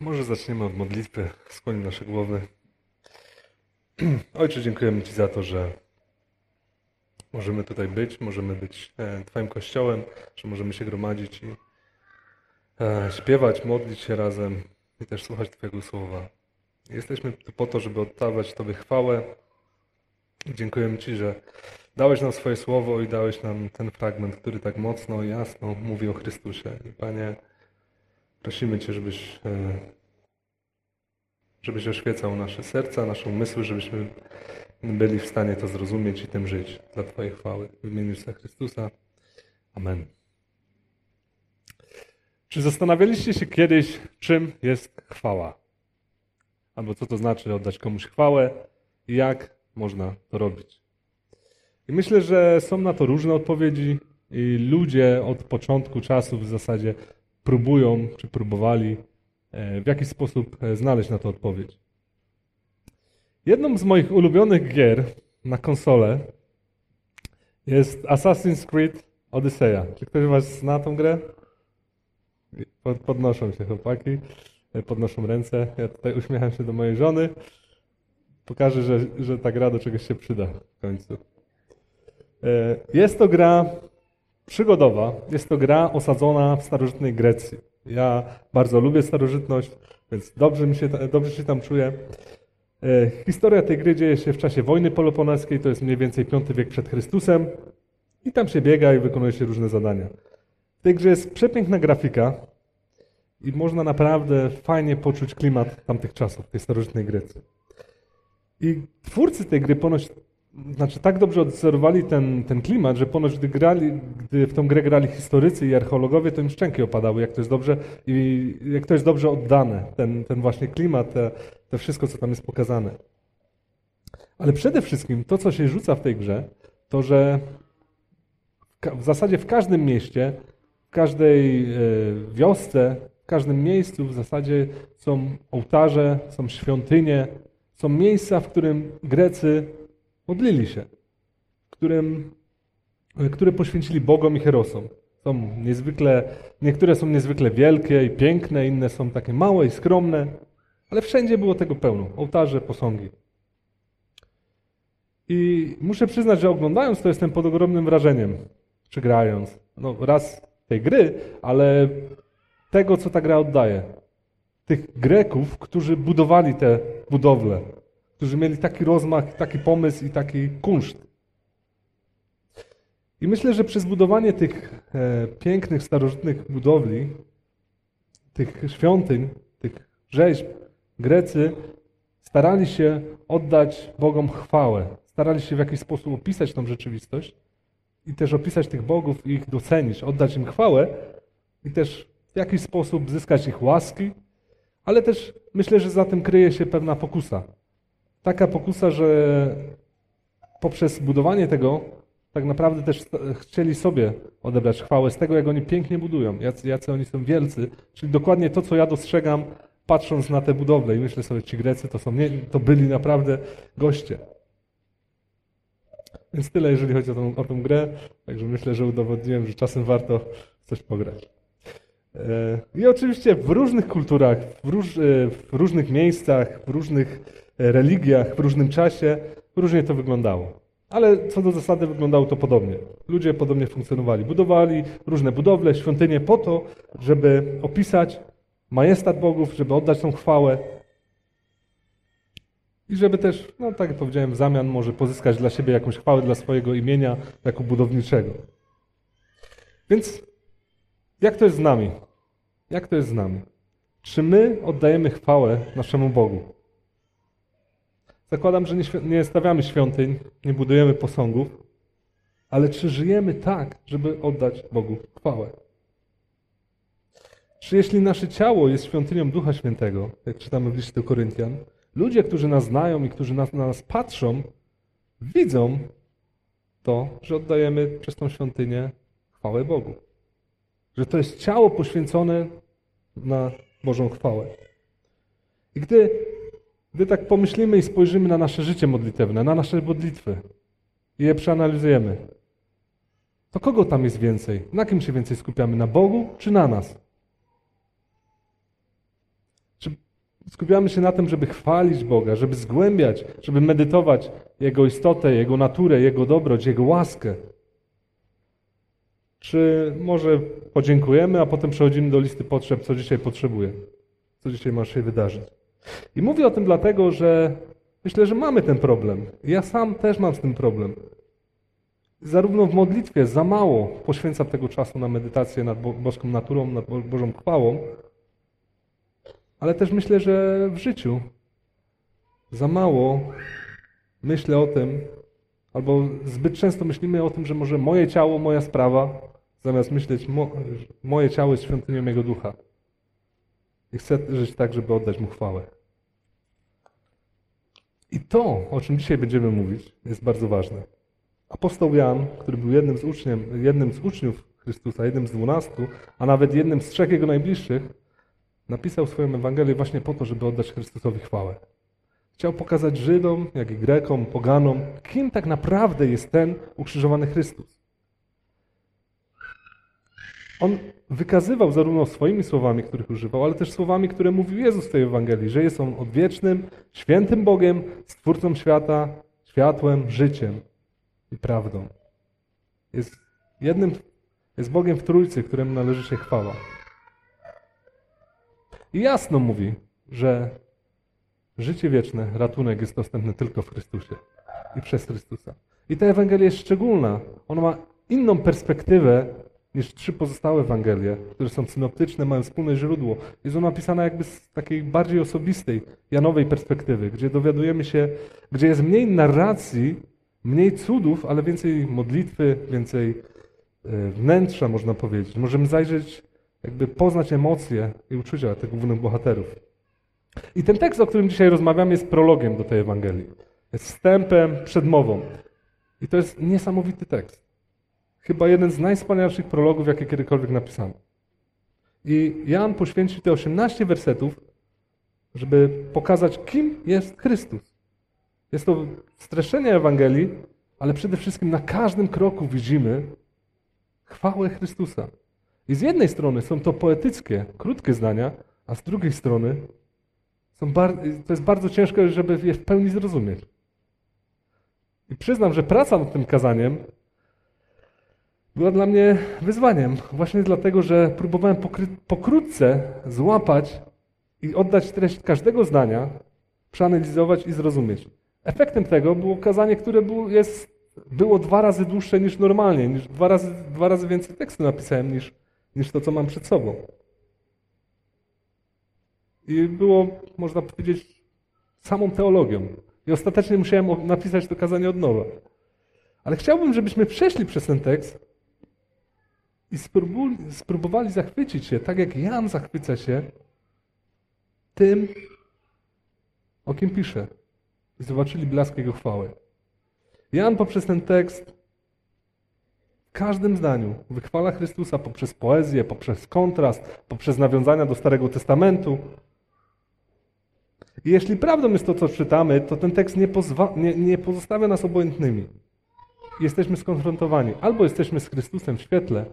Może zaczniemy od modlitwy. Skłoń nasze głowy. Ojcze, dziękujemy Ci za to, że możemy tutaj być, możemy być e, Twoim kościołem, że możemy się gromadzić i e, śpiewać, modlić się razem i też słuchać Twojego słowa. Jesteśmy tu po to, żeby oddawać Tobie chwałę. Dziękujemy Ci, że dałeś nam swoje słowo i dałeś nam ten fragment, który tak mocno jasno mówi o Chrystusie. I Panie, prosimy Cię, żebyś, e, żebyś oświecał nasze serca, nasze umysły, żebyśmy byli w stanie to zrozumieć i tym żyć dla Twojej chwały. W imieniu Jezusa Chrystusa. Amen. Czy zastanawialiście się kiedyś, czym jest chwała? Albo co to znaczy oddać komuś chwałę i jak można to robić? I myślę, że są na to różne odpowiedzi i ludzie od początku czasów w zasadzie próbują, czy próbowali e, w jakiś sposób e, znaleźć na to odpowiedź. Jedną z moich ulubionych gier na konsolę jest Assassin's Creed Odyssey. Czy ktoś z Was zna tą grę? Pod- Podnoszą się chłopaki, e, podnoszą ręce. Ja tutaj uśmiecham się do mojej żony. Pokażę, że, że ta gra do czegoś się przyda w końcu. Jest to gra przygodowa. Jest to gra osadzona w starożytnej Grecji. Ja bardzo lubię starożytność, więc dobrze, mi się, dobrze się tam czuję. E, Historia tej gry dzieje się w czasie wojny peloponeskiej, to jest mniej więcej V wiek przed Chrystusem. I tam się biega i wykonuje się różne zadania. W tej grze jest przepiękna grafika i można naprawdę fajnie poczuć klimat tamtych czasów, tej starożytnej Grecji. I twórcy tej gry ponoć, znaczy tak dobrze odwzorowali ten, ten klimat, że ponoć gdy, grali, gdy w tą grę grali historycy i archeologowie, to im szczęki opadały, jak to jest dobrze i jak to jest dobrze oddane, ten, ten właśnie klimat, te, to wszystko, co tam jest pokazane. Ale przede wszystkim to, co się rzuca w tej grze, to że w zasadzie w każdym mieście, w każdej e, wiosce, w każdym miejscu w zasadzie są ołtarze, są świątynie, są miejsca, w którym Grecy modlili się, którym, e, które poświęcili Bogom i Herosom. Są niezwykle, niektóre są niezwykle wielkie i piękne, inne są takie małe i skromne, ale wszędzie było tego pełno. Ołtarze, posągi. I muszę przyznać, że oglądając to jestem pod ogromnym wrażeniem, czy grając. No raz tej gry, ale tego, co ta gra oddaje. Tych Greków, którzy budowali te budowle, którzy mieli taki rozmach, taki pomysł i taki kunszt. I myślę, że przez budowanie tych e, pięknych, starożytnych budowli, tych świątyń, tych rzeźb, Grecy starali się oddać Bogom chwałę. Starali się w jakiś sposób opisać tą rzeczywistość i też opisać tych bogów i ich docenić, oddać im chwałę i też w jakiś sposób zyskać ich łaski, ale też myślę, że za tym kryje się pewna pokusa. Taka pokusa, że poprzez budowanie tego tak naprawdę też chcieli sobie odebrać chwałę z tego, jak oni pięknie budują, jacy, jacy oni są wielcy, czyli dokładnie to, co ja dostrzegam patrząc na te budowle i myślę sobie, ci Grecy to, są nie, to byli naprawdę goście. Więc tyle, jeżeli chodzi o tą, o tą grę. Także myślę, że udowodniłem, że czasem warto coś pograć. E, I oczywiście w różnych kulturach, w, róż, e, w różnych miejscach, w różnych religiach, w różnym czasie różnie to wyglądało. Ale co do zasady wyglądało to podobnie. Ludzie podobnie funkcjonowali. Budowali różne budowle, świątynie po to, żeby opisać majestat bogów, żeby oddać tą chwałę i żeby też, no tak jak powiedziałem, w zamian może pozyskać dla siebie jakąś chwałę dla swojego imienia jako budowniczego. Więc jak to jest z nami? Jak to jest z nami? Czy my oddajemy chwałę naszemu Bogu? Zakładam, że nie, nie stawiamy świątyń, nie budujemy posągów, ale czy żyjemy tak, żeby oddać Bogu chwałę? Czy jeśli nasze ciało jest świątynią Ducha Świętego, jak czytamy w liście do Koryntian, ludzie, którzy nas znają i którzy nas, na nas patrzą, widzą to, że oddajemy przez tą świątynię chwałę Bogu. Że to jest ciało poświęcone na Bożą chwałę. I gdy, gdy tak pomyślimy i spojrzymy na nasze życie modlitewne, na nasze modlitwy i je przeanalizujemy, to kogo tam jest więcej? Na kim się więcej skupiamy? Na Bogu czy na nas? skupiamy się na tym, żeby chwalić Boga, żeby zgłębiać, żeby medytować Jego istotę, Jego naturę, Jego dobroć, Jego łaskę. Czy może podziękujemy, a potem przechodzimy do listy potrzeb, co dzisiaj potrzebuję, co dzisiaj ma się wydarzyć. I mówię o tym dlatego, że myślę, że mamy ten problem. Ja sam też mam z tym problem. Zarówno w modlitwie za mało poświęcam tego czasu na medytację nad boską naturą, nad Bożą chwałą, ale też myślę, że w życiu za mało myślę o tym, albo zbyt często myślimy o tym, że może moje ciało, moja sprawa, zamiast myśleć, mo, moje ciało jest świątynią Jego ducha. I chcę żyć tak, żeby oddać Mu chwałę. I to, o czym dzisiaj będziemy mówić, jest bardzo ważne. Apostoł Jan, który był jednym z, uczniem, jednym z uczniów Chrystusa, jednym z dwunastu, a nawet jednym z trzech Jego najbliższych, napisał swoją Ewangelię właśnie po to, żeby oddać Chrystusowi chwałę. Chciał pokazać Żydom, jak i Grekom, Poganom, kim tak naprawdę jest ten ukrzyżowany Chrystus. On wykazywał zarówno swoimi słowami, których używał, ale też słowami, które mówił Jezus w tej Ewangelii, że jest On odwiecznym, świętym Bogiem, Stwórcą świata, światłem, życiem i prawdą. Jest jednym, jest Bogiem w Trójcy, któremu należy się chwała. I jasno mówi, że życie wieczne, ratunek jest dostępny tylko w Chrystusie i przez Chrystusa. I ta Ewangelia jest szczególna. Ona ma inną perspektywę niż trzy pozostałe Ewangelie, które są synoptyczne, mają wspólne źródło. Jest ona napisana jakby z takiej bardziej osobistej, Janowej perspektywy, gdzie dowiadujemy się, gdzie jest mniej narracji, mniej cudów, ale więcej modlitwy, więcej e, wnętrza, można powiedzieć. Możemy zajrzeć jakby poznać emocje i uczucia tych głównych bohaterów. I ten tekst, o którym dzisiaj rozmawiamy, jest prologiem do tej Ewangelii. Jest wstępem, przedmową. I to jest niesamowity tekst. Chyba jeden z najwspanialszych prologów, jakie kiedykolwiek napisano. I Jan poświęcił te 18 wersetów, żeby pokazać, kim jest Chrystus. Jest to streszczenie Ewangelii, ale przede wszystkim na każdym kroku widzimy chwałę Chrystusa. I z jednej strony są to poetyckie, krótkie zdania, a z drugiej strony to jest bardzo ciężko, żeby je w pełni zrozumieć. I przyznam, że praca nad tym kazaniem była dla mnie wyzwaniem. Właśnie dlatego, że próbowałem pokrótce złapać i oddać treść każdego zdania, przeanalizować i zrozumieć. Efektem tego było kazanie, które było, jest, było dwa razy dłuższe niż normalnie, niż dwa razy, dwa razy więcej tekstu napisałem niż niż to, co mam przed sobą. I było, można powiedzieć, samą teologią. I ostatecznie musiałem napisać to kazanie od nowa. Ale chciałbym, żebyśmy przeszli przez ten tekst i spróbowali zachwycić się, tak jak Jan zachwyca się tym, o kim pisze. I zobaczyli blask Jego chwały. Jan poprzez ten tekst każdym zdaniu wychwala Chrystusa poprzez poezję, poprzez kontrast, poprzez nawiązania do Starego Testamentu. I jeśli prawdą jest to, co czytamy, to ten tekst nie, nie, nie pozostawia nas obojętnymi. Jesteśmy skonfrontowani. Albo jesteśmy z Chrystusem w świetle,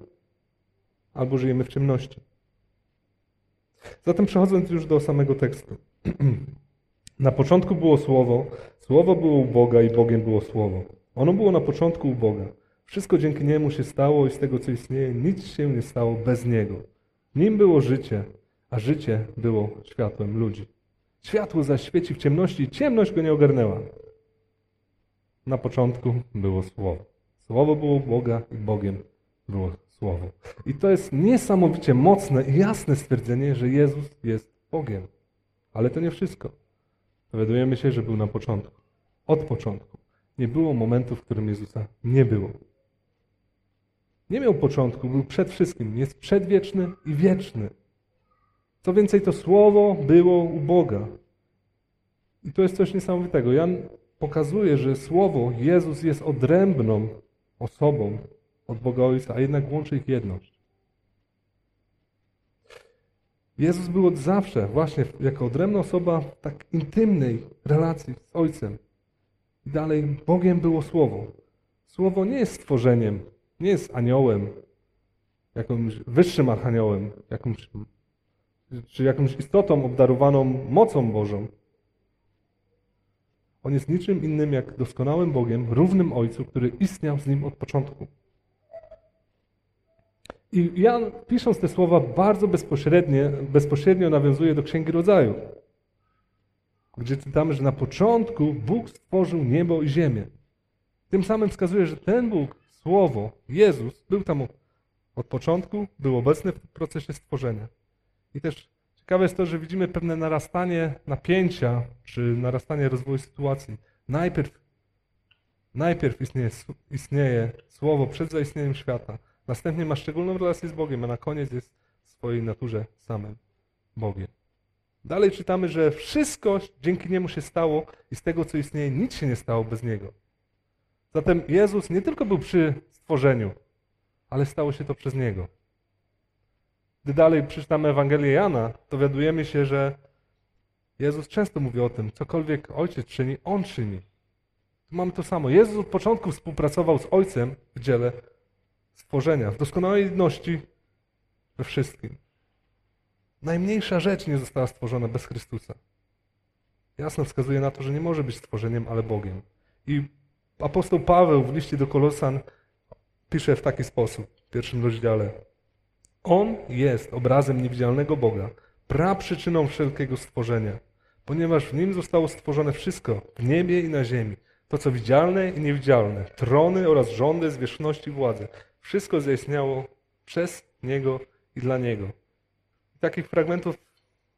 albo żyjemy w ciemności. Zatem przechodząc już do samego tekstu. Na początku było Słowo, Słowo było u Boga i Bogiem było Słowo. Ono było na początku u Boga. Wszystko dzięki Niemu się stało i z tego, co istnieje, nic się nie stało bez Niego. Nim było życie, a życie było światłem ludzi. Światło zaś świeci w ciemności i ciemność go nie ogarnęła. Na początku było Słowo. Słowo było Boga i Bogiem było Słowo. I to jest niesamowicie mocne i jasne stwierdzenie, że Jezus jest Bogiem. Ale to nie wszystko. Dowiadujemy się, że był na początku. Od początku. Nie było momentu, w którym Jezusa nie było. Nie miał początku, był przed wszystkim. Jest przedwieczny i wieczny. Co więcej, to słowo było u Boga. I to jest coś niesamowitego. Jan pokazuje, że słowo Jezus jest odrębną osobą od Boga Ojca, a jednak łączy ich jedność. Jezus był od zawsze, właśnie jako odrębna osoba w tak intymnej relacji z Ojcem. I dalej, Bogiem było Słowo. Słowo nie jest stworzeniem, nie jest aniołem, jakimś wyższym archaniołem, jakimś, czy jakąś istotą obdarowaną mocą Bożą. On jest niczym innym jak doskonałym Bogiem, równym Ojcu, który istniał z nim od początku. I Jan, pisząc te słowa, bardzo bezpośrednio, bezpośrednio nawiązuje do Księgi Rodzaju, gdzie czytamy, że na początku Bóg stworzył niebo i ziemię. Tym samym wskazuje, że ten Bóg, Słowo, Jezus, był tam od początku, był obecny w procesie stworzenia. I też ciekawe jest to, że widzimy pewne narastanie napięcia, czy narastanie rozwoju sytuacji. Najpierw, najpierw istnieje, istnieje Słowo przed zaistnieniem świata. Następnie ma szczególną relację z Bogiem, a na koniec jest w swojej naturze samym Bogiem. Dalej czytamy, że wszystko dzięki Niemu się stało i z tego, co istnieje, nic się nie stało bez Niego. Zatem Jezus nie tylko był przy stworzeniu, ale stało się to przez Niego. Gdy dalej przeczytamy Ewangelię Jana, dowiadujemy się, że Jezus często mówi o tym, cokolwiek Ojciec czyni, On czyni. Tu mamy to samo. Jezus od początku współpracował z Ojcem w dziele stworzenia, w doskonałej jedności we wszystkim. Najmniejsza rzecz nie została stworzona bez Chrystusa. Jasno wskazuje na to, że nie może być stworzeniem, ale Bogiem. I apostoł Paweł w liście do Kolosan pisze w taki sposób w pierwszym rozdziale. On jest obrazem niewidzialnego Boga, praprzyczyną wszelkiego stworzenia, ponieważ w nim zostało stworzone wszystko w niebie i na ziemi, to co widzialne i niewidzialne, trony oraz rządy, zwierzchności władze. Wszystko zaistniało przez Niego i dla Niego. Takich fragmentów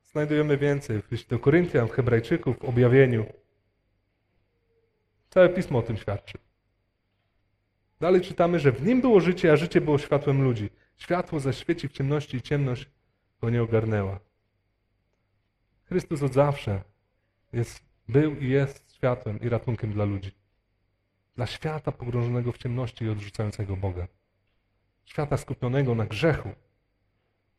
znajdujemy więcej w liście do Koryntian, w Hebrajczyków, w objawieniu. Całe pismo o tym świadczy. Dalej czytamy, że w nim było życie, a życie było światłem ludzi. Światło zaświeci w ciemności i ciemność go nie ogarnęła. Chrystus od zawsze jest, był i jest światłem i ratunkiem dla ludzi. Dla świata pogrążonego w ciemności i odrzucającego Boga. Świata skupionego na grzechu.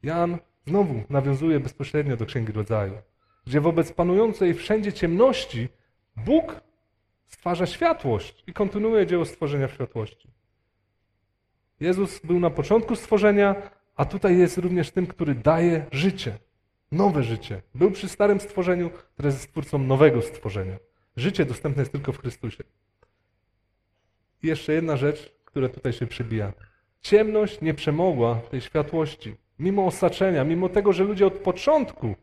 Jan znowu nawiązuje bezpośrednio do Księgi Rodzaju, gdzie wobec panującej wszędzie ciemności Bóg stwarza światłość i kontynuuje dzieło stworzenia w światłości. Jezus był na początku stworzenia, a tutaj jest również tym, który daje życie, nowe życie. Był przy starym stworzeniu, które jest stwórcą nowego stworzenia. Życie dostępne jest tylko w Chrystusie. I jeszcze jedna rzecz, która tutaj się przybija. Ciemność nie przemogła tej światłości. Mimo osaczenia, mimo tego, że ludzie od początku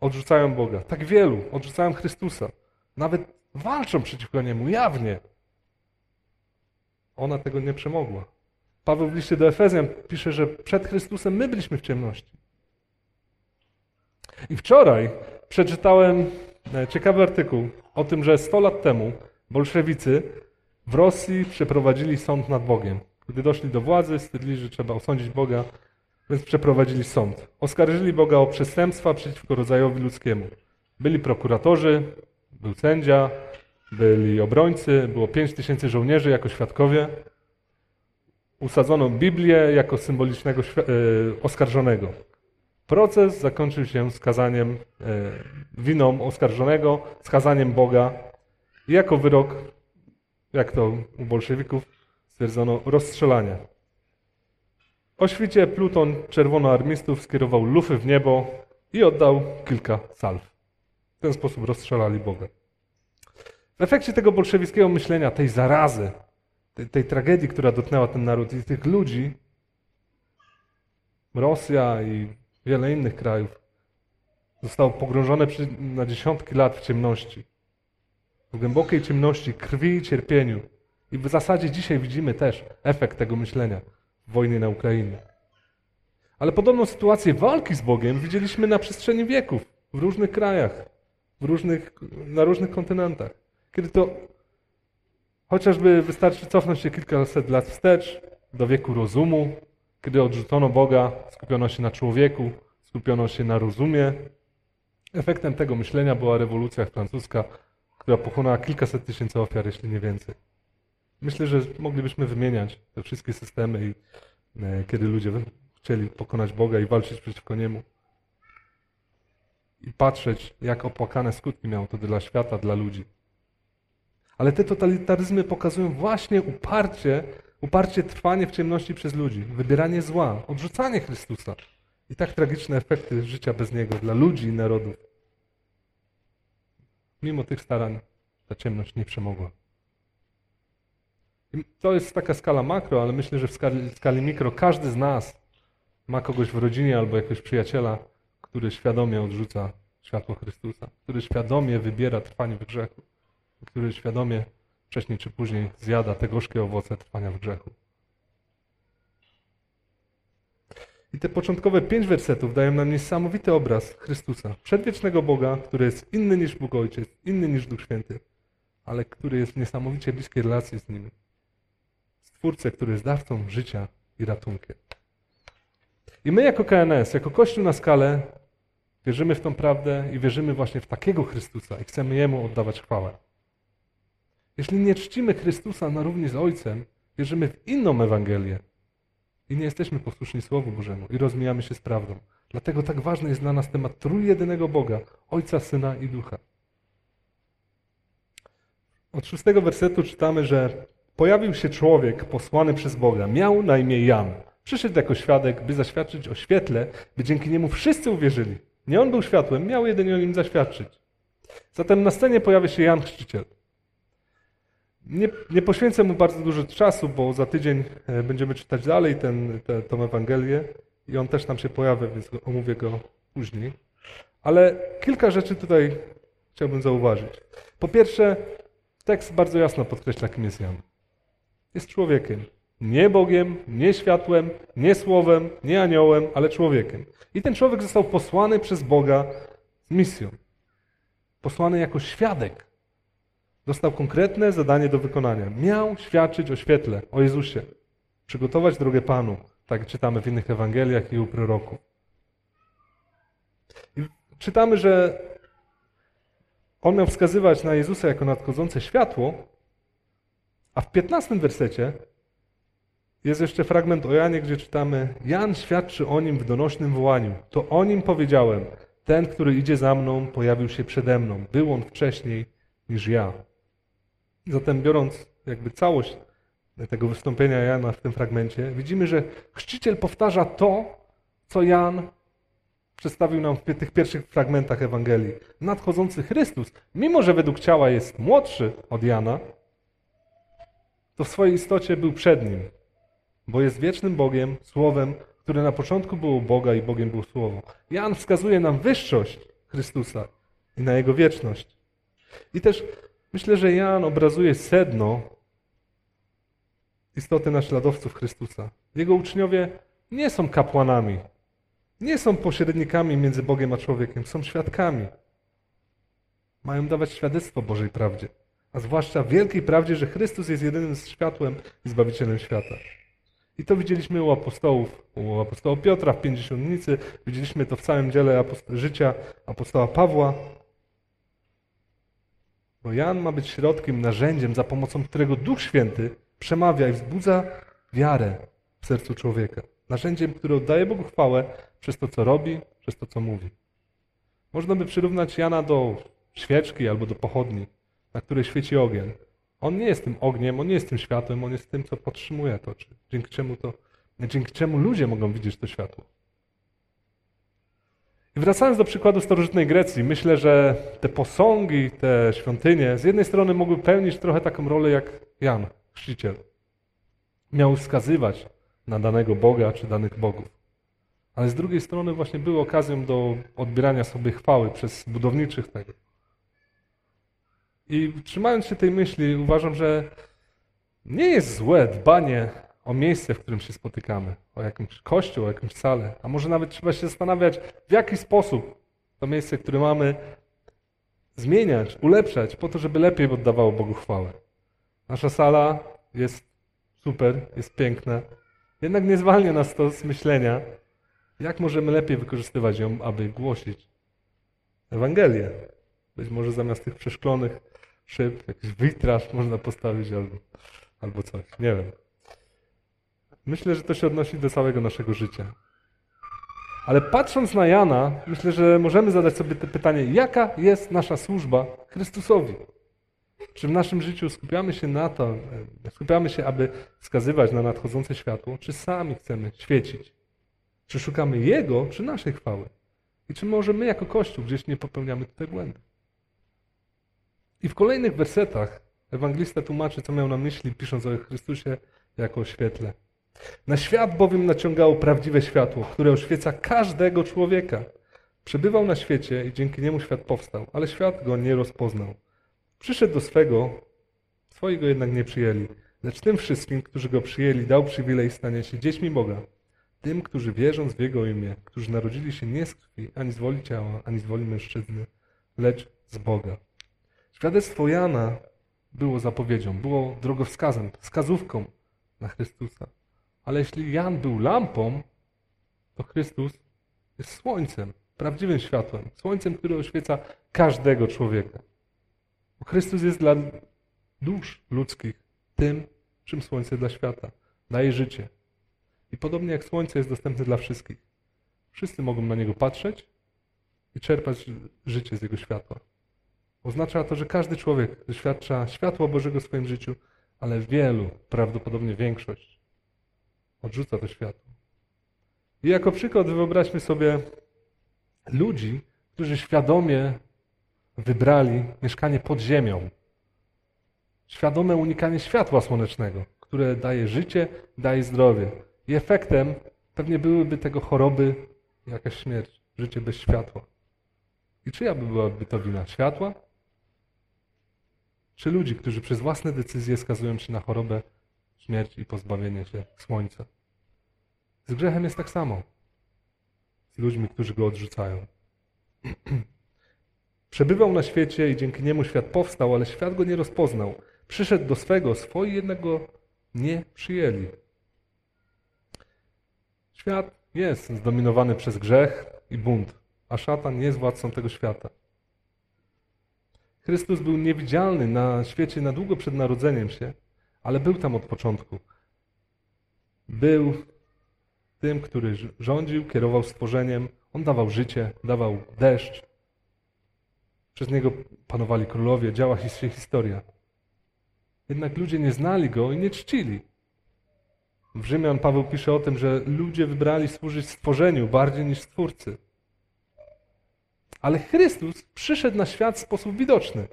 odrzucają Boga. Tak wielu odrzucają Chrystusa. Nawet walczą przeciwko Niemu jawnie. Ona tego nie przemogła. Paweł w liście do Efezjan pisze, że przed Chrystusem my byliśmy w ciemności. I wczoraj przeczytałem e, ciekawy artykuł o tym, że 100 lat temu bolszewicy w Rosji przeprowadzili sąd nad Bogiem. Gdy doszli do władzy, stwierdzili, że trzeba osądzić Boga, więc przeprowadzili sąd. Oskarżyli Boga o przestępstwa przeciwko rodzajowi ludzkiemu. Byli prokuratorzy, był sędzia, byli obrońcy, było pięć tysięcy żołnierzy jako świadkowie. Usadzono Biblię jako symbolicznego e, oskarżonego. Proces zakończył się skazaniem e, winą oskarżonego, skazaniem Boga. I jako wyrok, jak to u bolszewików stwierdzono, rozstrzelania. O świcie pluton czerwonoarmistów skierował lufy w niebo i oddał kilka salw. W ten sposób rozstrzelali Boga. W efekcie tego bolszewickiego myślenia, tej zarazy, tej, tej tragedii, która dotknęła ten naród i tych ludzi, Rosja i wiele innych krajów zostało pogrążone na dziesiątki lat w ciemności. W głębokiej ciemności, krwi i cierpieniu. I w zasadzie dzisiaj widzimy też efekt tego myślenia w wojnie na Ukrainie. Ale podobną sytuację walki z Bogiem widzieliśmy na przestrzeni wieków, w różnych krajach, w różnych, na różnych kontynentach. Kiedy to chociażby wystarczy cofnąć się kilkaset lat wstecz do wieku rozumu, kiedy odrzucono Boga, skupiono się na człowieku, skupiono się na rozumie. Efektem tego myślenia była rewolucja francuska, która pochłonęła kilkaset tysięcy ofiar, jeśli nie więcej. Myślę, że moglibyśmy wymieniać te wszystkie systemy, i, e, kiedy ludzie chcieli pokonać Boga i walczyć przeciwko Niemu. I patrzeć, jak opłakane skutki miało to dla świata, dla ludzi. Ale te totalitaryzmy pokazują właśnie uparcie, uparcie trwanie w ciemności przez ludzi, wybieranie zła, odrzucanie Chrystusa. i tak tragiczne efekty życia bez Niego dla ludzi i narodów. Mimo tych starań ta ciemność nie przemogła. I to jest taka skala makro, ale myślę, że w skali, w skali mikro każdy z nas ma kogoś w rodzinie albo jakiegoś przyjaciela, który świadomie odrzuca światło Chrystusa, który świadomie wybiera trwanie w grzechu, który świadomie wcześniej czy później zjada te gorzkie owoce trwania w grzechu. I te początkowe pięć wersetów dają nam niesamowity obraz Chrystusa, przedwiecznego Boga, który jest inny niż Bóg Ojciec, inny niż Duch Święty, ale który jest w niesamowicie bliskiej relacji z Nim. Stwórcę, który jest dawcą życia i ratunkiem. I my jako KNS, jako Kościół na skalę, wierzymy w tą prawdę i wierzymy właśnie w takiego Chrystusa i chcemy Jemu oddawać chwałę. Jeśli nie czcimy Chrystusa na równi z Ojcem, wierzymy w inną Ewangelię i nie jesteśmy posłuszni Słowu Bożemu i rozmijamy się z prawdą. Dlatego tak ważny jest dla nas temat trójjedynego Boga, Ojca, Syna i Ducha. Od szóstego wersetu czytamy, że pojawił się człowiek posłany przez Boga. Miał na imię Jan. Przyszedł jako świadek, by zaświadczyć o świetle, by dzięki niemu wszyscy uwierzyli. Nie on był światłem, miał jedynie o nim zaświadczyć. Zatem na scenie pojawia się Jan Chrzciciel. Nie, nie poświęcę mu bardzo dużo czasu, bo za tydzień e, będziemy czytać dalej ten, te, tą Ewangelię i on też nam się pojawia, więc omówię go później. Ale kilka rzeczy tutaj chciałbym zauważyć. Po pierwsze, tekst bardzo jasno podkreśla, kim jest Jan. Jest człowiekiem. Nie Bogiem, nie światłem, nie słowem, nie aniołem, ale człowiekiem. I ten człowiek został posłany przez Boga z misją. Posłany jako świadek. Dostał konkretne zadanie do wykonania. Miał świadczyć o świetle, o Jezusie. Przygotować drogę Panu. Tak czytamy w innych Ewangeliach i u proroków. I czytamy, że on miał wskazywać na Jezusa jako nadchodzące światło, a w 15 wersecie jest jeszcze fragment o Janie, gdzie czytamy: Jan świadczy o nim w donośnym wołaniu. To o nim powiedziałem: Ten, który idzie za mną, pojawił się przede mną. Był on wcześniej niż ja. Zatem, biorąc jakby całość tego wystąpienia Jana w tym fragmencie, widzimy, że chrzciciel powtarza to, co Jan przedstawił nam w tych pierwszych fragmentach Ewangelii. Nadchodzący Chrystus, mimo że według ciała jest młodszy od Jana, to w swojej istocie był przed nim, bo jest wiecznym Bogiem, Słowem, które na początku było Boga i Bogiem było Słowo. Jan wskazuje nam wyższość Chrystusa i na Jego wieczność. I też myślę, że Jan obrazuje sedno istoty naśladowców Chrystusa. Jego uczniowie nie są kapłanami, nie są pośrednikami między Bogiem a człowiekiem, są świadkami. Mają dawać świadectwo Bożej prawdzie a zwłaszcza wielkiej prawdzie, że Chrystus jest jedynym światłem i Zbawicielem świata. I to widzieliśmy u apostołów, u apostoła Piotra w Pięćdziesiątnicy, widzieliśmy to w całym dziele życia apostoła Pawła. Bo Jan ma być środkiem, narzędziem, za pomocą którego Duch Święty przemawia i wzbudza wiarę w sercu człowieka. Narzędziem, które oddaje Bogu chwałę przez to, co robi, przez to, co mówi. Można by przyrównać Jana do świeczki albo do pochodni na której świeci ogień. On nie jest tym ogniem, on nie jest tym światłem, on jest tym, co podtrzymuje to, dzięki czemu to, dzięki czemu ludzie mogą widzieć to światło. I wracając do przykładu starożytnej Grecji, myślę, że te posągi, te świątynie z jednej strony mogły pełnić trochę taką rolę jak Jan, chrzciciel. Miał wskazywać na danego Boga czy danych bogów. Ale z drugiej strony właśnie były okazją do odbierania sobie chwały przez budowniczych tego. I trzymając się tej myśli, uważam, że nie jest złe dbanie o miejsce, w którym się spotykamy, o jakimś kościół, o jakąś salę, a może nawet trzeba się zastanawiać, w jaki sposób to miejsce, które mamy, zmieniać, ulepszać, po to, żeby lepiej oddawało Bogu chwałę. Nasza sala jest super, jest piękna, jednak nie zwalnia nas to z myślenia, jak możemy lepiej wykorzystywać ją, aby głosić Ewangelię. Być może zamiast tych przeszklonych szyb, jakiś witraż można postawić albo, albo coś. Nie wiem. Myślę, że to się odnosi do całego naszego życia. Ale patrząc na Jana, myślę, że możemy zadać sobie to pytanie, jaka jest nasza służba Chrystusowi? Czy w naszym życiu skupiamy się na to, skupiamy się, aby wskazywać na nadchodzące światło, czy sami chcemy świecić? Czy szukamy Jego, czy naszej chwały? I czy może my jako Kościół gdzieś nie popełniamy tutaj błędów? I w kolejnych wersetach ewangelista tłumaczy, co miał na myśli, pisząc o Chrystusie jako o świetle. Na świat bowiem naciągało prawdziwe światło, które oświeca każdego człowieka. Przebywał na świecie i dzięki niemu świat powstał, ale świat go nie rozpoznał. Przyszedł do swego, swoi go jednak nie przyjęli. Lecz tym wszystkim, którzy go przyjęli, dał przywilej stania się dziećmi Boga. Tym, którzy wierząc w Jego imię, którzy narodzili się nie z krwi, ani z woli ciała, ani z woli mężczyzny, lecz z Boga. Świadectwo Jana było zapowiedzią, było drogowskazem, wskazówką na Chrystusa. Ale jeśli Jan był lampą, to Chrystus jest słońcem, prawdziwym światłem, słońcem, które oświeca każdego człowieka. Bo Chrystus jest dla dusz ludzkich tym, czym słońce dla świata. Daje życie. I podobnie jak słońce jest dostępne dla wszystkich. Wszyscy mogą na niego patrzeć i czerpać życie z jego światła. Oznacza to, że każdy człowiek doświadcza światła Bożego w swoim życiu, ale wielu, prawdopodobnie większość, odrzuca to światło. I jako przykład wyobraźmy sobie ludzi, którzy świadomie wybrali mieszkanie pod ziemią. Świadome unikanie światła słonecznego, które daje życie, daje zdrowie. I efektem pewnie byłyby tego choroby, jakaś śmierć, życie bez światła. I czyja by byłaby to wina? Światła? Czy ludzi, którzy przez własne decyzje skazują się na chorobę, śmierć i pozbawienie się słońca? Z grzechem jest tak samo. Z ludźmi, którzy go odrzucają. Przebywał na świecie i dzięki niemu świat powstał, ale świat go nie rozpoznał. Przyszedł do swego, swoi jednak go nie przyjęli. Świat jest zdominowany przez grzech i bunt, a szatan jest władcą tego świata. Chrystus był niewidzialny na świecie na długo przed narodzeniem się, ale był tam od początku. Był tym, który rządził, kierował stworzeniem. On dawał życie, dawał deszcz. Przez niego panowali królowie, działa się historia. Jednak ludzie nie znali go i nie czcili. W Rzymian Paweł pisze o tym, że ludzie wybrali służyć stworzeniu bardziej niż stwórcy. Ale Chrystus przyszedł na świat w sposób widoczny,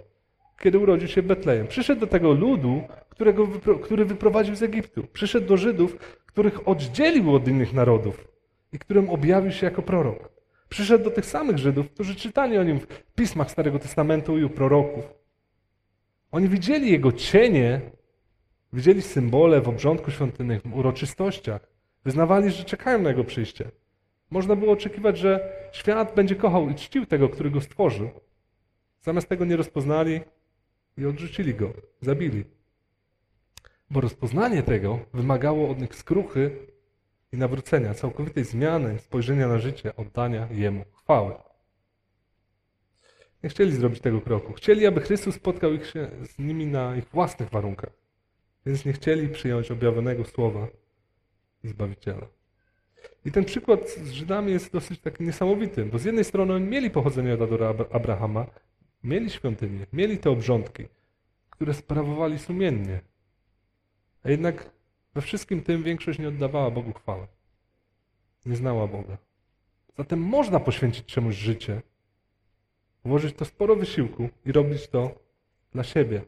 kiedy urodził się w Betlejem. Przyszedł do tego ludu, którego, który wyprowadził z Egiptu. Przyszedł do Żydów, których oddzielił od innych narodów i którym objawił się jako prorok. Przyszedł do tych samych Żydów, którzy czytali o nim w pismach Starego Testamentu i u proroków. Oni widzieli jego cienie, widzieli symbole w obrządku świątynnych, w uroczystościach. Wyznawali, że czekają na jego przyjście. Można było oczekiwać, że świat będzie kochał i czcił tego, który go stworzył. Zamiast tego nie rozpoznali i odrzucili go, zabili. Bo rozpoznanie tego wymagało od nich skruchy i nawrócenia, całkowitej zmiany spojrzenia na życie, oddania Jemu chwały. Nie chcieli zrobić tego kroku. Chcieli, aby Chrystus spotkał ich się z nimi na ich własnych warunkach. Więc nie chcieli przyjąć objawionego słowa Zbawiciela. I ten przykład z Żydami jest dosyć taki niesamowity, bo z jednej strony oni mieli pochodzenie od Adora Abrahama, mieli świątynię, mieli te obrządki, które sprawowali sumiennie. A jednak we wszystkim tym większość nie oddawała Bogu chwały. Nie znała Boga. Zatem można poświęcić czemuś życie, włożyć to sporo wysiłku i robić to dla siebie.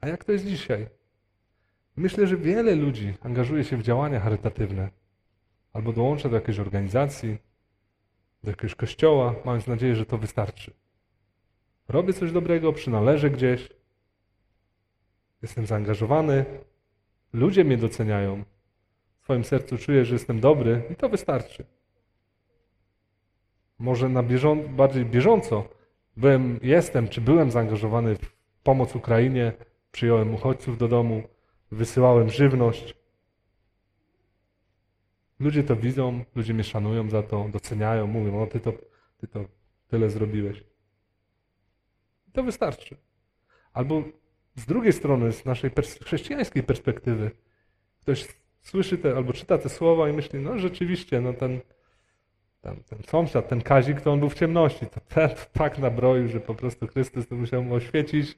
A jak to jest dzisiaj? Myślę, że wiele ludzi angażuje się w działania charytatywne albo dołącza do jakiejś organizacji, do jakiegoś kościoła, mając nadzieję, że to wystarczy. Robię coś dobrego, przynależę gdzieś, jestem zaangażowany, ludzie mnie doceniają, w swoim sercu czuję, że jestem dobry i to wystarczy. Może na bieżą bardziej bieżąco byłem, jestem, czy byłem zaangażowany w pomoc Ukrainie, przyjąłem uchodźców do domu, wysyłałem żywność. Ludzie to widzą, ludzie mnie szanują za to, doceniają, mówią, o ty to, ty to tyle zrobiłeś. I to wystarczy. Albo z drugiej strony, z naszej pers chrześcijańskiej perspektywy, ktoś słyszy te, albo czyta te słowa i myśli, no rzeczywiście, no ten, ten, ten sąsiad, ten Kazik, to on był w ciemności. To ten tak nabroił, że po prostu Chrystus to musiał mu oświecić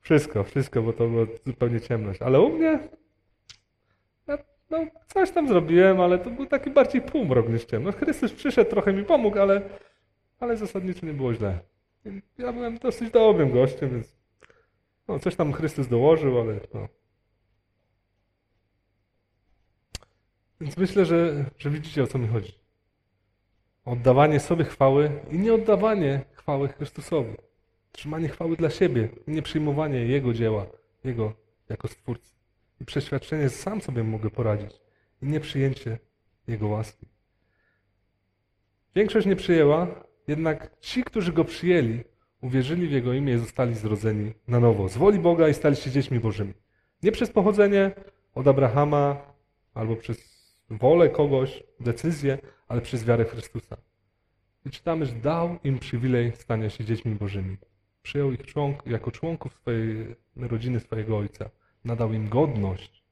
wszystko, wszystko, bo to była zupełnie ciemność. Ale u mnie no coś tam zrobiłem, ale to był taki bardziej półmrok niż ciemno. No, Chrystus przyszedł, trochę mi pomógł, ale, ale zasadniczo nie było źle. Ja byłem dosyć dobrym gościem, więc no, coś tam Chrystus dołożył, ale no. Więc myślę, że, że widzicie o co mi chodzi. Oddawanie sobie chwały i nie oddawanie chwały Chrystusowi. Trzymanie chwały dla siebie, nie przyjmowanie Jego dzieła, Jego jako Stwórcy. I przeświadczenie, że sam sobie mogę poradzić i nie przyjęcie Jego łaski. Większość nie przyjęła, jednak ci, którzy Go przyjęli, uwierzyli w Jego imię i zostali zrodzeni na nowo. Z woli Boga i stali się dziećmi Bożymi. Nie przez pochodzenie od Abrahama albo przez wolę kogoś, decyzję, ale przez wiarę Chrystusa. I czytamy, że dał im przywilej stania się dziećmi Bożymi. Przyjął ich członk, jako członków swojej rodziny, swojego ojca. Nadał im godność,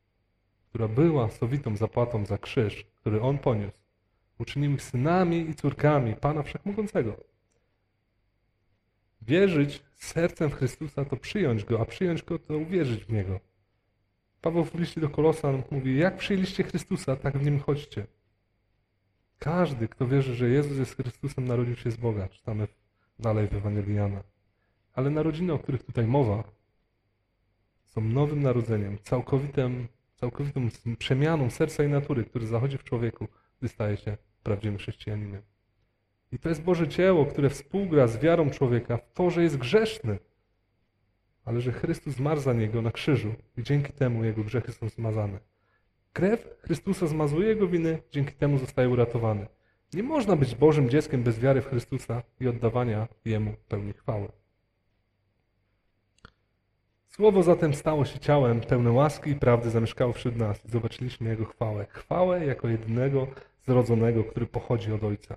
która była sowitą zapłatą za krzyż, który on poniósł. Uczynił ich synami i córkami Pana Wszechmogącego. Wierzyć sercem w Chrystusa to przyjąć Go, a przyjąć Go to uwierzyć w Niego. Paweł w liście do Kolosan mówi, jak przyjęliście Chrystusa, tak w Nim chodźcie. Każdy, kto wierzy, że Jezus jest Chrystusem, narodził się z Boga. Czytamy dalej w Ewangelii Jana. Ale narodziny, o których tutaj mowa, są nowym narodzeniem, całkowitym, całkowitą przemianą serca i natury, który zachodzi w człowieku, gdy staje się prawdziwym chrześcijaninem. I to jest Boże dzieło, które współgra z wiarą człowieka w to, że jest grzeszny, ale że Chrystus zmarł za niego na krzyżu i dzięki temu jego grzechy są zmazane. Krew Chrystusa zmazuje jego winy, dzięki temu zostaje uratowany. Nie można być Bożym dzieckiem bez wiary w Chrystusa i oddawania Jemu pełni chwały. Słowo zatem stało się ciałem, pełne łaski i prawdy zamieszkało wśród nas i zobaczyliśmy Jego chwałę. Chwałę jako jedynego zrodzonego, który pochodzi od Ojca.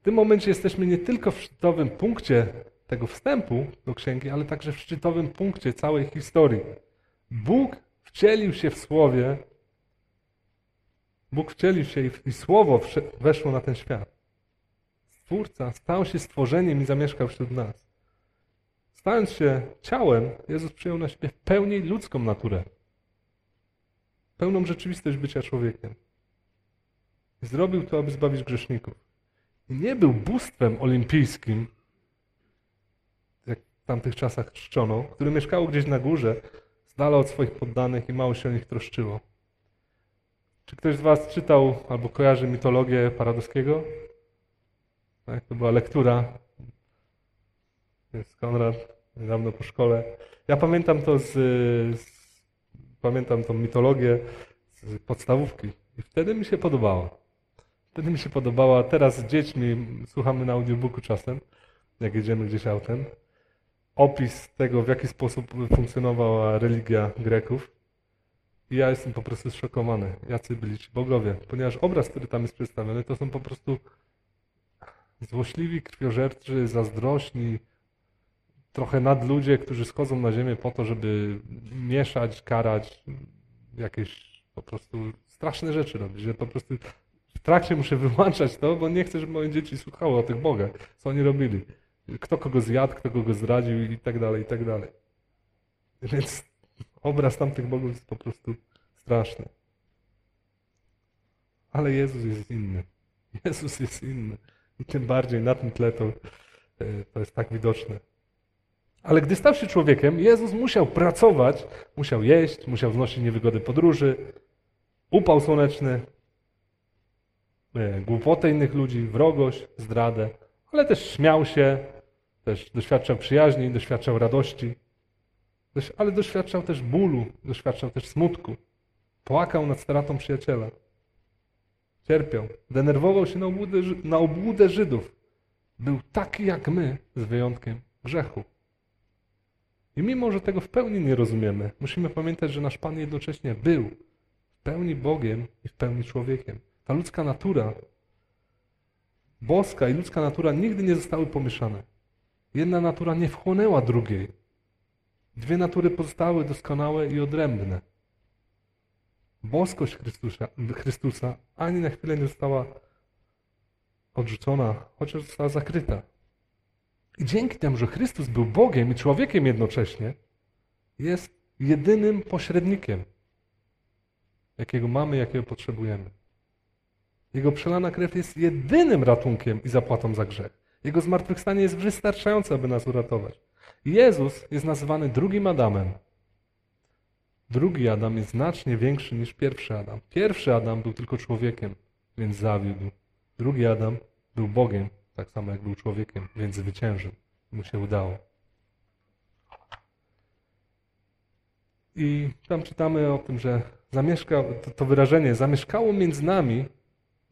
W tym momencie jesteśmy nie tylko w szczytowym punkcie tego wstępu do księgi, ale także w szczytowym punkcie całej historii. Bóg wcielił się w Słowie, Bóg wcielił się i, Słowo weszło na ten świat. Stwórca stał się stworzeniem i zamieszkał wśród nas. Stając się ciałem, Jezus przyjął na siebie w pełni ludzką naturę. Pełną rzeczywistość bycia człowiekiem. Zrobił to, aby zbawić grzeszników. Nie był bóstwem olimpijskim, jak w tamtych czasach czczono, które mieszkało gdzieś na górze, z dala od swoich poddanych i mało się o nich troszczyło. Czy ktoś z Was czytał albo kojarzy mitologię Paradowskiego? Tak, to była lektura. Jest Konrad, niedawno po szkole. Ja pamiętam to z, z pamiętam tą mitologię z podstawówki i wtedy mi się podobała. Wtedy mi się podobała. Teraz z dziećmi słuchamy na audiobooku czasem, jak jedziemy gdzieś autem. Opis tego, w jaki sposób funkcjonowała religia Greków. I ja jestem po prostu zszokowany, jacy byli ci bogowie, ponieważ obraz, który tam jest przedstawiony, to są po prostu złośliwi, krwiożerczy, zazdrośni, trochę nadludzie, którzy schodzą na ziemię po to, żeby mieszać, karać, jakieś po prostu straszne rzeczy robić, że po prostu w trakcie muszę wyłączać to, bo nie chcę, żeby moje dzieci słuchały o tych bogach, co oni robili. Kto kogo zjadł, kto kogo zdradził i tak dalej, i tak dalej. Więc obraz tamtych bogów jest po prostu straszny. Ale Jezus jest inny. Jezus jest inny. I tym bardziej na tym tle to, e, to jest tak widoczne. Ale gdy stał się człowiekiem, Jezus musiał pracować, musiał jeść, musiał znosić niewygody podróży, upał słoneczny, głupotę innych ludzi, wrogość, zdradę, ale też śmiał się, też doświadczał przyjaźni, doświadczał radości, ale doświadczał też bólu, doświadczał też smutku. Płakał nad stratą przyjaciela. Cierpiał. Denerwował się na obłudę, na obłudę Żydów. Był taki jak my, z wyjątkiem grzechu. I mimo, że tego w pełni nie rozumiemy, musimy pamiętać, że nasz Pan jednocześnie był w pełni Bogiem i w pełni człowiekiem. Ta ludzka natura, boska i ludzka natura nigdy nie zostały pomieszane. Jedna natura nie wchłonęła drugiej. Dwie natury pozostały doskonałe i odrębne. Boskość Chrystusa, Chrystusa ani na chwilę nie została odrzucona, chociaż została zakryta. I dzięki temu, że Chrystus był Bogiem i człowiekiem jednocześnie, jest jedynym pośrednikiem. jakiego mamy, jakiego potrzebujemy. Jego przelana krew jest jedynym ratunkiem i zapłatą za grzech. Jego zmartwychwstanie jest wystarczające, aby nas uratować. Jezus jest nazywany drugim Adamem. Drugi Adam jest znacznie większy niż pierwszy Adam. Pierwszy Adam był tylko człowiekiem, więc zawiódł. Drugi Adam był Bogiem, tak samo jak był człowiekiem, więc zwyciężył. Mu się udało. I tam czytamy o tym, że zamieszka, to, to wyrażenie zamieszkało między nami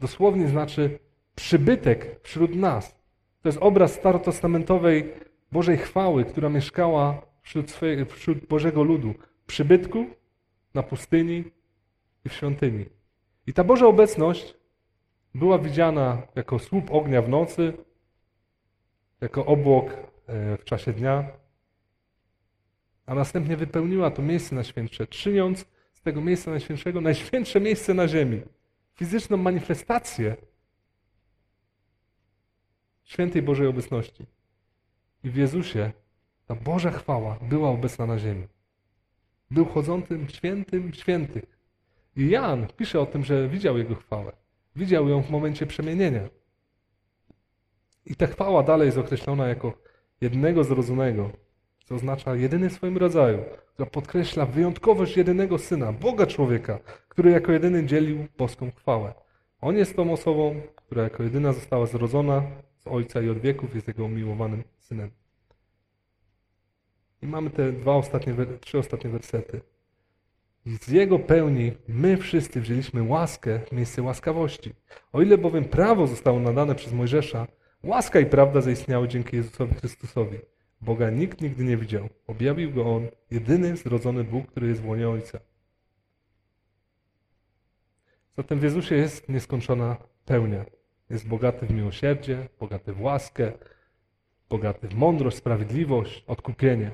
dosłownie znaczy przybytek wśród nas. To jest obraz starotestamentowej Bożej chwały, która mieszkała wśród, wśród Bożego ludu. Przybytku na pustyni i w świątyni. I ta Boża obecność była widziana jako słup ognia w nocy, jako obłok e, w czasie dnia, a następnie wypełniła to miejsce najświętsze, czyniąc z tego miejsca najświętszego najświętsze miejsce na ziemi. Fizyczną manifestację świętej Bożej obecności. I w Jezusie ta Boża chwała była obecna na ziemi. Był chodzącym świętym świętych. I Jan pisze o tym, że widział Jego chwałę. Widział ją w momencie przemienienia. I ta chwała dalej jest określona jako jednego zrozumiego, co oznacza jedyny w swoim rodzaju, która podkreśla wyjątkowość jedynego Syna, Boga człowieka, który jako jedyny dzielił boską chwałę. On jest tą osobą, która jako jedyna została zrodzona z Ojca i od wieków jest Jego umiłowanym Synem. I mamy te dwa ostatnie, trzy ostatnie wersety. Z Jego pełni my wszyscy wzięliśmy łaskę w miejsce łaskawości. O ile bowiem prawo zostało nadane przez Mojżesza, łaska i prawda zaistniały dzięki Jezusowi Chrystusowi. Boga nikt nigdy nie widział. Objawił go On, jedyny zrodzony Bóg, który jest w łonie Ojca. Zatem w Jezusie jest nieskończona pełnia. Jest bogaty w miłosierdzie, bogaty w łaskę, bogaty w mądrość, sprawiedliwość, odkupienie.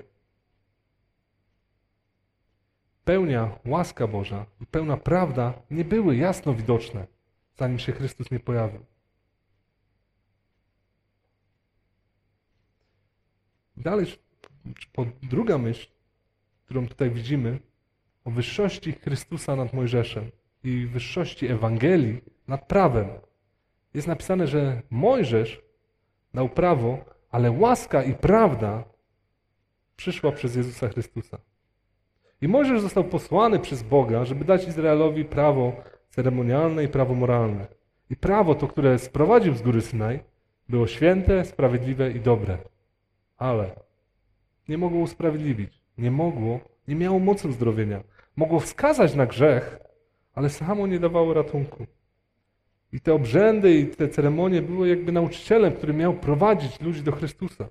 Pełnia, łaska Boża i pełna prawda nie były jasno widoczne, zanim się Chrystus nie pojawił. Dalej, druga myśl, którą tutaj widzimy, o wyższości Chrystusa nad Mojżeszem i wyższości Ewangelii nad prawem. Jest napisane, że Mojżesz dał prawo, ale łaska i prawda przyszła przez Jezusa Chrystusa. I Mojżesz został posłany przez Boga, żeby dać Izraelowi prawo ceremonialne i prawo moralne. I prawo to, które sprowadził z góry Synaj, było święte, sprawiedliwe i dobre. Ale nie mogło usprawiedliwić, nie mogło, nie miało mocy uzdrowienia. Mogło wskazać na grzech, ale samo nie dawało ratunku. I te obrzędy i te ceremonie były jakby nauczycielem, który miał prowadzić ludzi do Chrystusa.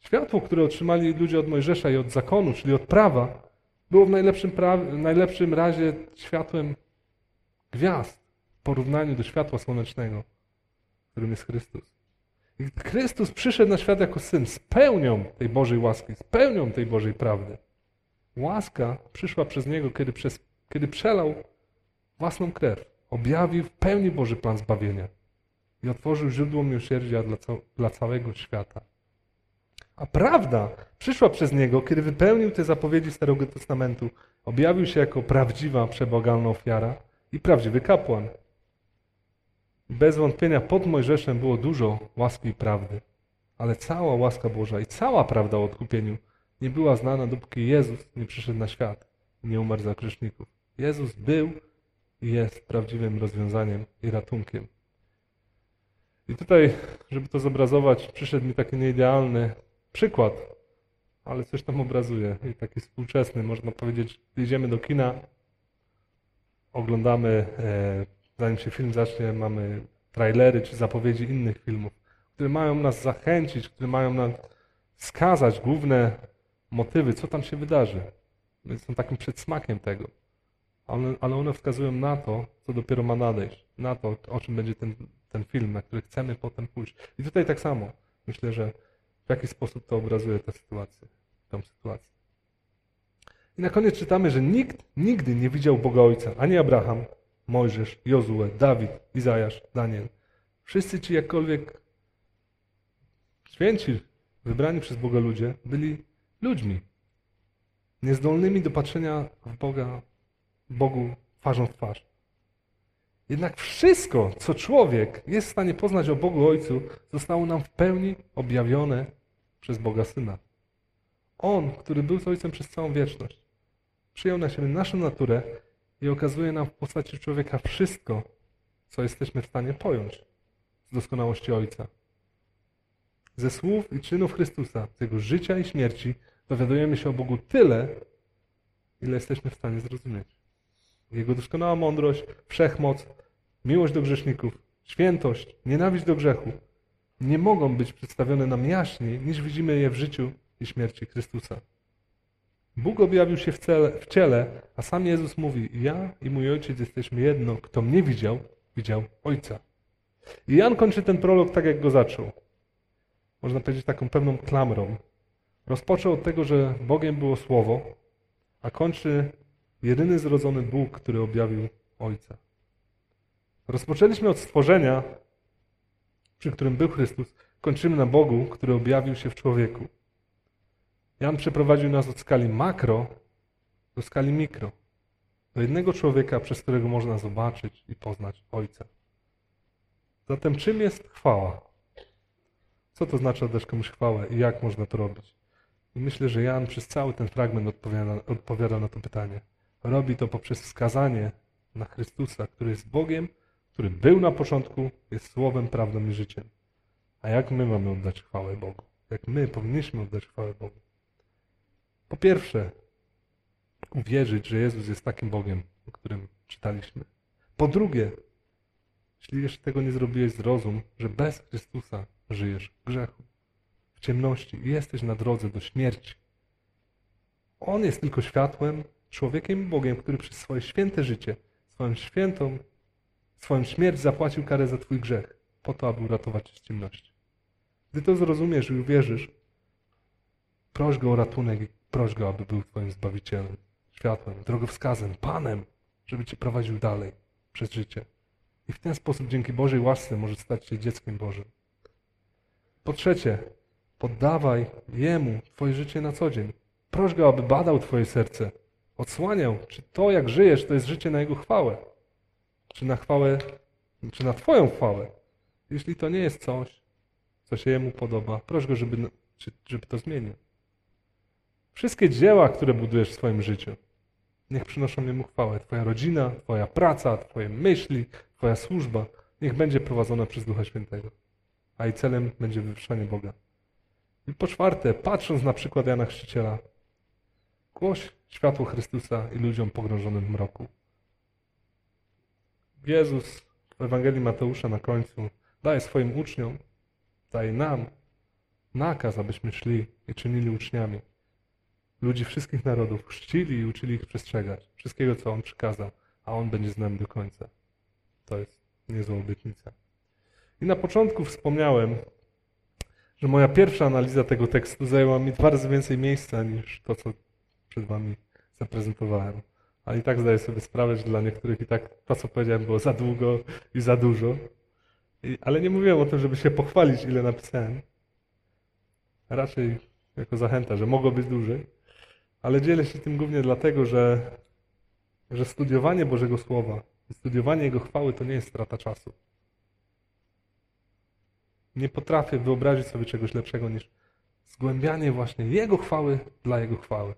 Światło, które otrzymali ludzie od Mojżesza i od zakonu, czyli od prawa, było w najlepszym, pra- najlepszym razie światłem gwiazd w porównaniu do światła słonecznego, którym jest Chrystus. Chrystus przyszedł na świat jako syn z pełnią tej Bożej łaski, z pełnią tej Bożej prawdy. Łaska przyszła przez Niego, kiedy, przez, kiedy przelał własną krew, objawił w pełni Boży plan zbawienia i otworzył źródło miłosierdzia dla, dla całego świata. A prawda przyszła przez Niego, kiedy wypełnił te zapowiedzi Starego Testamentu, objawił się jako prawdziwa, przebogalna ofiara i prawdziwy kapłan. Bez wątpienia pod Mojżeszem było dużo łaski i prawdy, ale cała łaska Boża i cała prawda o odkupieniu nie była znana, dopóki Jezus nie przyszedł na świat i nie umarł za grzeszników. Jezus był i jest prawdziwym rozwiązaniem i ratunkiem. I tutaj, żeby to zobrazować, przyszedł mi taki nieidealny przykład, ale coś tam obrazuje i taki współczesny, można powiedzieć, idziemy do kina, oglądamy e, zanim się film zacznie, mamy trailery czy zapowiedzi innych filmów, które mają nas zachęcić, które mają nam wskazać główne motywy, co tam się wydarzy. Są takim przedsmakiem tego. Ale, ale one wskazują na to, co dopiero ma nadejść, na to, o czym będzie ten, ten film, na który chcemy potem pójść. I tutaj tak samo. Myślę, że w jaki sposób to obrazuje tę sytuację, tę sytuację. I na koniec czytamy, że nikt nigdy nie widział Boga Ojca, ani Abraham, Mojżesz, Jozue, Dawid, Izajasz, Daniel. Wszyscy ci jakkolwiek święci, wybrani przez Boga ludzie, byli ludźmi. Niezdolnymi do patrzenia w Boga, Bogu twarzą w twarz. Jednak wszystko, co człowiek jest w stanie poznać o Bogu Ojcu, zostało nam w pełni objawione przez Boga Syna. On, który był z Ojcem przez całą wieczność, przyjął na siebie naszą naturę i okazuje nam w postaci człowieka wszystko, co jesteśmy w stanie pojąć z doskonałości Ojca. Ze słów i czynów Chrystusa, z Jego życia i śmierci dowiadujemy się o Bogu tyle, ile jesteśmy w stanie zrozumieć. Jego doskonała mądrość, wszechmoc, miłość do grzeszników, świętość, nienawiść do grzechu nie mogą być przedstawione nam jaśniej, niż widzimy je w życiu i śmierci Chrystusa. Bóg objawił się w, cele, w ciele, a sam Jezus mówi: Ja i mój ojciec jesteśmy jedno. Kto mnie widział, widział ojca. I Jan kończy ten prolog tak, jak go zaczął. Można powiedzieć taką pewną klamrą. Rozpoczął od tego, że Bogiem było Słowo, a kończy jedyny zrodzony Bóg, który objawił Ojca. Rozpoczęliśmy od stworzenia, przy którym był Chrystus, kończymy na Bogu, który objawił się w człowieku. Jan przeprowadził nas od skali makro do skali mikro. Do jednego człowieka, przez którego można zobaczyć i poznać Ojca. Zatem czym jest chwała? Co to znaczy oddać komuś chwałę i jak można to robić? I myślę, że Jan przez cały ten fragment odpowiada, odpowiada na to pytanie. Robi to poprzez wskazanie na Chrystusa, który jest Bogiem, który był na początku, jest Słowem, prawdą i życiem. A jak my mamy oddać chwałę Bogu? Jak my powinniśmy oddać chwałę Bogu? Po pierwsze, uwierzyć, że Jezus jest takim Bogiem, o którym czytaliśmy. Po drugie, jeśli jeszcze tego nie zrobiłeś, zrozum, że bez Chrystusa żyjesz w grzechu, w ciemności i jesteś na drodze do śmierci. On jest tylko światłem, człowiekiem i Bogiem, który przez swoje święte życie, swoją świętą, swoją śmierć zapłacił karę za Twój grzech, po to, aby uratować Cię z ciemności. Gdy to zrozumiesz i uwierzysz, proś Go o ratunek proś Go, aby był Twoim Zbawicielem, światłem, drogowskazem, Panem, żeby Cię prowadził dalej przez życie. I w ten sposób dzięki Bożej łasce możesz stać się dzieckiem Bożym. Po trzecie, poddawaj Jemu Twoje życie na co dzień. Proś Go, aby badał Twoje serce, odsłaniał, czy to, jak żyjesz, to jest życie na Jego chwałę, czy na chwałę, czy na Twoją chwałę. Jeśli to nie jest coś, co się Jemu podoba, proś Go, żeby, żeby to zmienił. Wszystkie dzieła, które budujesz w swoim życiu, niech przynoszą Jemu chwałę. Twoja rodzina, Twoja praca, Twoje myśli, Twoja służba, niech będzie prowadzona przez Ducha Świętego. A jej celem będzie wywyższanie Boga. I po czwarte, patrząc na przykład Jana Chrzciciela, głoś światło Chrystusa i ludziom pogrążonym w mroku. Jezus w Ewangelii Mateusza na końcu daje swoim uczniom, daje nam nakaz, abyśmy szli i czynili uczniami ludzi wszystkich narodów, chrzcili i uczyli ich przestrzegać wszystkiego, co On przykazał, a On będzie z nami do końca. To jest niezła obietnica. I na początku wspomniałem, że moja pierwsza analiza tego tekstu zajęła mi dwa razy więcej miejsca niż to, co przed Wami zaprezentowałem. Ale i tak zdaję sobie sprawę, że dla niektórych i tak to, co powiedziałem, było za długo i za dużo. I, ale nie mówiłem o tym, żeby się pochwalić, ile napisałem. Raczej jako zachęta, że mogło być dłużej. Ale dzielę się tym głównie dlatego, że, że studiowanie Bożego Słowa i studiowanie Jego chwały to nie jest strata czasu. Nie potrafię wyobrazić sobie czegoś lepszego niż zgłębianie właśnie Jego chwały dla Jego chwały.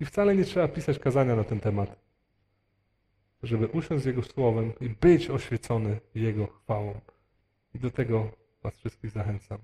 I wcale nie trzeba pisać kazania na ten temat, żeby usiąść z Jego Słowem i być oświecony Jego chwałą. I do tego Was wszystkich zachęcam.